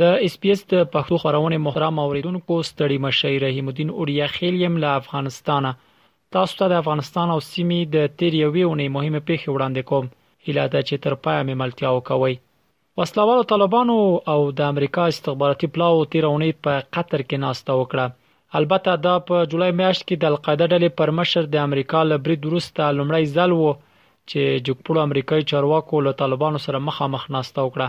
د اس پي اس د پښتو خورونې محترم اوریدونکو ستړي مشئ رحیم الدین اوریا خیل یم له افغانستانه تاسو ته د افغانستان او سیمې د تیر یوې اونۍ مهمه پیښه وړاندې کوم هیله ده چې تر پای مې ملتیا وکوئ وسلوالو طالبانو او د امریکا استخباراتي پلاو تیر اونۍ په قطر کې ناسته وکړه البته دا په جولای میاشت کې د القاعده ډلې پر مشر د امریکا له برید وروسته لومړی ځل وو چې جګپړو امریکایي چارواکو له طالبانو سره مخامخ ناسته وکړه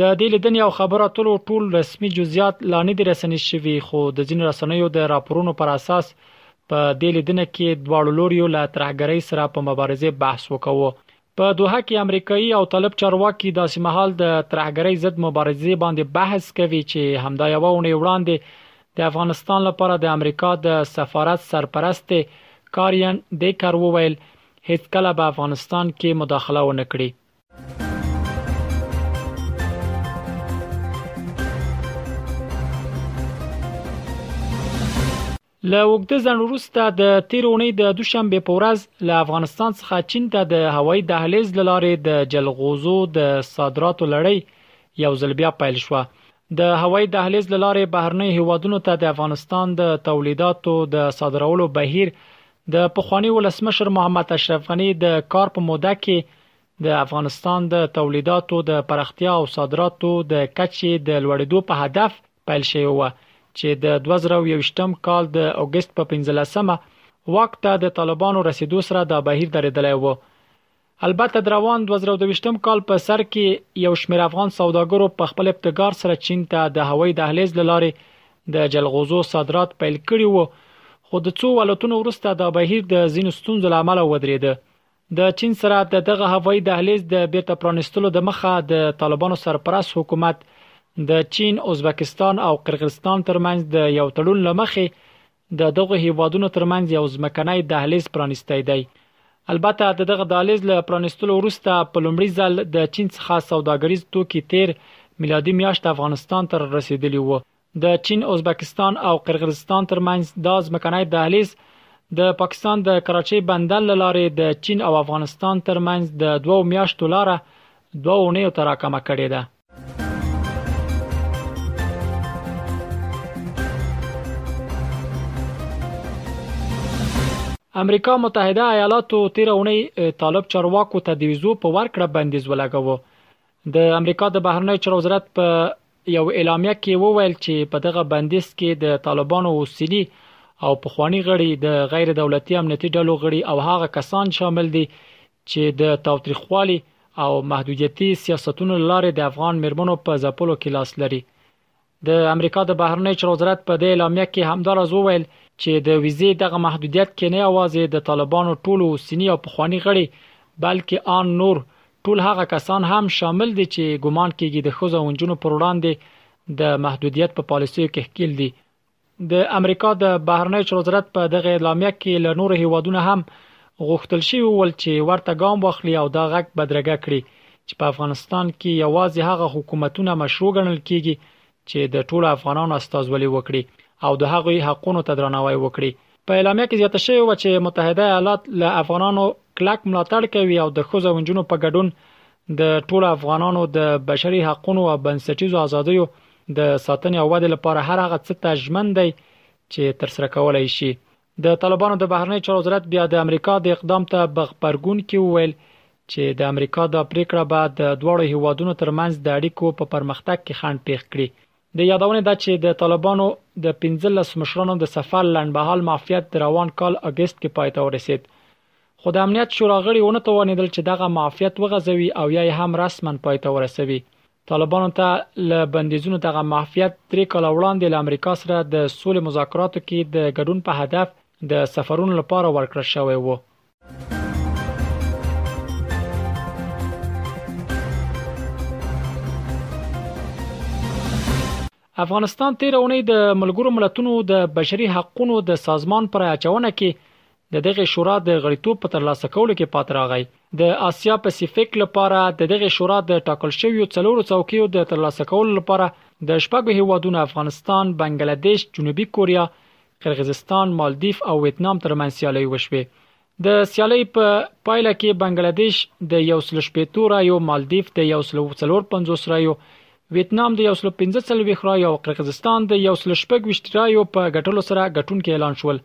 د دې لیدنې او خبرو اترو ټول رسمي جزیات لا نه دي رسني شوي، خو د ځینو رسنیو د راپورونو پر اساس په دې لیدنه کې دواړو لوریو له ترهګرۍ سره په مبارزې بحث وکوو. په دوحه کې امریکایي او طالب چارواکي داسې مهال د ترهګرۍ ضد مبارزې باندې بحث کوي چې همدا یوه اونۍ وړاندې د افغانستان لپاره د امریکا د سفارت سرپرست کارین دیکر وویل، هیڅکله به افغانستان کې مداخله ونه کړي. له وګړه ځن وروسته د تیرونې د دوشنبه په ورځ له افغانستان څخه چین ته د هوایي دهلیز لارې د جلغوزو د صادراتو لړۍ یو ځل بیا پیل شو د هوایي دهلیز لارې بهرنۍ هیوادونو ته د افغانستان د تولیداتو د صادرولو بهیر د پخواني ولسمشر محمد اشرف غني د کار په موده کې د افغانستان د تولیداتو د پراختیا او صادراتو د کچې د لوړېدو په هدف پیل شوی و چې د 2021م کال د اگست په 15مه واک ته د طالبانو رسیدو سره دا بهیر درېدلی و البته د روان 2022م کال په سر کې یو شمېر افغان سوداګرو په خپل ابتکار سره چین ته د هوایي دهلیز لارې د جلغوزو صادرات پیل کړي وو خو د څو ولایتونو وروسته دا بهیر د ځینو ستونزو لامل ودرېده د چین سره د دغه هوایي دهلیز د بیرته پرانستلو د مخه د طالبانو سرپرست حکومت د چین، ازبکستان او قرغیزستان ترمنځ د یو تړون لمخې د دغو هېوادونو ترمنځ یو ځمکنی دهلیز پرانیستی دی. البته د دغه دهلیز له پرانیستلو وروسته په لومړي ځل د چین څخه سوداګریز توکي تېر میلادي میاشت افغانستان ته رارسېدلي وو. د چین، ازبکستان او قرغزستان ترمنځ دا ځمکنی دهلیز د پاکستان د کراچۍ بندر له لارې د چین او افغانستان ترمنځ د دوو میاشتو لاره دوو اونیو ته راکمه کړې ده. امریکا متحده ایالاتو تیر اونۍ طالب چارواکو ته د ویزو په ورکړه بندیز ولګاوه د امریکا د بهرنی چارو وزارت په یو اعلامیه کې وویل چې په دغه بندیز کې د طالبانو اوسېلي او پخوانی غړي د غیر دولتي امنیتي ډلو غړي او هغه کسان شامل دي چې د تاوتریخوالي او محدودیتي سیاستونو لارې د افغان میرمنو په ځپلو کې لاس لري د امریکا د بهرنی چارو وزارت په دې اعلامیه کې همدارز وویل چې د ویزې دغه محدودیت کې نه یوازې د طالبانو ټول اوسنی او پخوانی غړي بلکې آن نور ټول هغه کسان هم شامل دي چې ګومان کیږي د خزو اونجونو پر وړاندې د محدودیت په پالیسیو کې ښکیل دي د امریکا د بهرنیو چارو وزارت په دغه اعلامیه کې له نورو هیوادونو هم غوښتل شوی ول چې ورته ګام واخلي او دا غږ بدرګه کړي چې په افغانستان کې یوازې هغه حکومتونه مشروع ګڼل کیږي چې د ټولو افغانانو استازولي وکړي او د هغوی حقونو ته درناوی وکړي په اعلامیه کې زیاته شوې و چې متحده ایالات له افغانانو کلک ملاتړ کوي او د ښځو او نجونو په ګډون د ټولو افغانانو د بشري حقوقو او بنسټیزو ازادیو د ساتنې او ودې لپاره هر هغه څه ته ژمن دی چې تر سره کولای شي د طالبانو د بهرنی چارو وزارت بیا د امریکا د اقدام ته بغبرګون کې وویل چې د امریکا دا پریکړه به د دواړو هیوادونو ترمنځ د اړیکو په پرمختګ کې خنډ پیښ کړي د یادونه ده چې د طالبانو د 15 مشرانو د سفر لنډمحل معافیت د روان کال اگست کې پای ته ورسید خو د امنیت شورا غړي ونه توانیدل چې دغه معافیت وغځوي او یا هم رسما پای ته ورسوي طالبانو ته له بندیزونو دغه معافیت درې کاله وړاندې له امریکا سره د سولې مذاکراتو کې د ګډون په هدف د سفرونو لپاره ورکړل شوی و افغانستان تیر اونۍ د ملګرو ملتونو د بشري حقوقو د سازمان پر اچونه کې د دغې شورا د غړیتوب په ترلاسه کولو کې پات راغی. د آسیا پسیفیک لپاره د دغې شورا د ټاکل شویو څلورو څوکیو د ترلاسه کولو لپاره د شپږو هیوادونو افغانستان، بنګله دیش، جنوبي کوریا، قرغیزستان، مالدیف او ویتنام ترمنځ سیالۍ وشوې. د سیالۍ په پایله کې بنګله دیش د یو سلو شپېتو رایو، مالدیف د یو سلو څلور پنځوس رایو، ویتنام د یو سلو پنځه څلوېښت رایو او قرغیزستان د یو سلو شپږ ویشت رایو په ګټلو سره ګټونکي اعلان شول.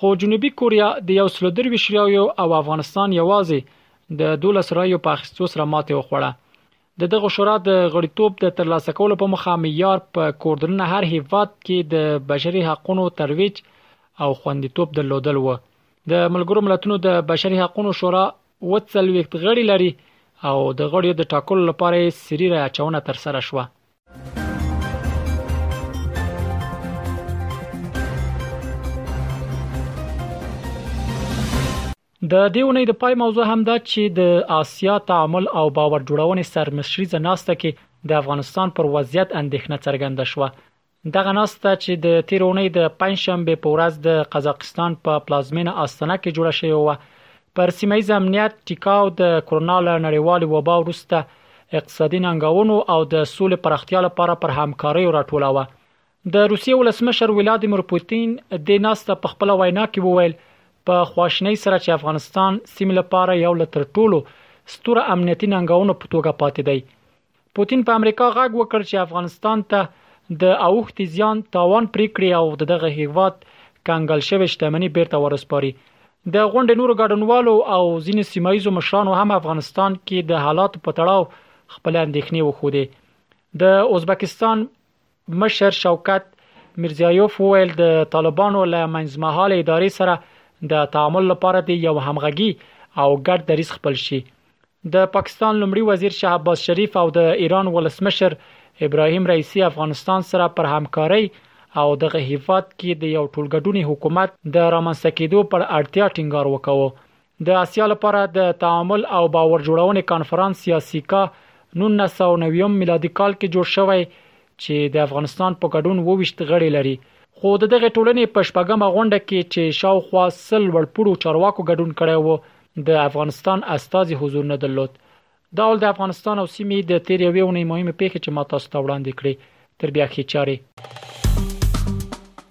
خو جنوبي کوریا د یو سلو درویشت ریاویو او افغانستان یوازې د دولس ریاویو په اخیستو سره ماتې وخوړه. د دغه شورا د غړیتوب د ترلاسه کولو په مخه معیار په کوردننه هر هیواد کې د بشري حقونو ترویج او خوندیتوب درلودل و. د ملګرو ملتونو د بشري حقونو شورا اووه څلوېښت غړي لري او د غړیو د ټاکلو لپاره یې سري رای اچونه ترسره شوه. د دې ونې د پای موضوع هم دا چې د آسیا تعامل او باور جوړونې سرمشريزه ناسته کې د افغانستان پر وضعیت اندېښنه څرګنده شوه دغه ناسته چې د تیرونې د پنځشنبه په ورځ د قزاقستان په پلازمینه آستانه کې جوړه شوې و پر سیمه ایز امنیت ټیکاو د کرونا له نړیوال وبا وروسته اقتصادي ننګونو او د سولې پراختیا لپاره پر همکارۍ راټولاوه د روسیې ولسمشر ولادیمیر پوتین د ناسته په خپل وینا کې وویل په خواشنۍ سره چې افغانستان سیمه لپاره یو لتر ټولو ستوره امنیتي ننګونو په توګه پاتې دی پوتین په امریکا غږ وکړ چې افغانستان ته د اوښتي زیان تاوان پریکړي او دغه هیواد کنګل شوی شتمنۍ بیرته ورسپاري د غونډې نورو ګډونوالو او ځینې سیمه ییزو مشرانو هم افغانستان کې د حالاتو په تړاو خپل اندېښنې وښودې د ازبکستان مشر شوکت میرزیایوف وویل د طالبانو له منځمهاله ادارې سره د تعامل لپاره دې یو همغږي او ګډ دریځ خپل شي د پاکستان لومړي وزیر شهباز شریف او د ایران ولسمشر ابراهیم رئیسی افغانستان سره پر همکارۍ او دغه هیواد کې د یو ټولګډوني حکومت د رامنځته کېدو پر اړتیا ټینګار وکاوه. د اسیا لپاره د تعامل او باور جوړونې کانفرانس یا سیکا 1990 میلادي کال کې جوړ شوی چې د افغانستان په ګډون وویشت غړي لري خو د دغه ټولنې په شپږمه غونډه کې چې شاوخوا سل وړپړو چارواکو ګډون کړی وو د افغانستان استازي حضور نه درلود دا ول د افغانستان او سیمې د تیر یوې ونې مهمه پیښه چې ما تاسو ته وړاندې کړې تر بیا ښې چاري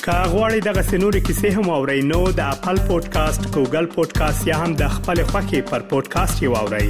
که غواړئ دغه سنوري کیسې هم او رینو د خپل پودکاسټ ګوګل پودکاسټ یا هم د خپل خاكي پر پودکاسټ یو اورئ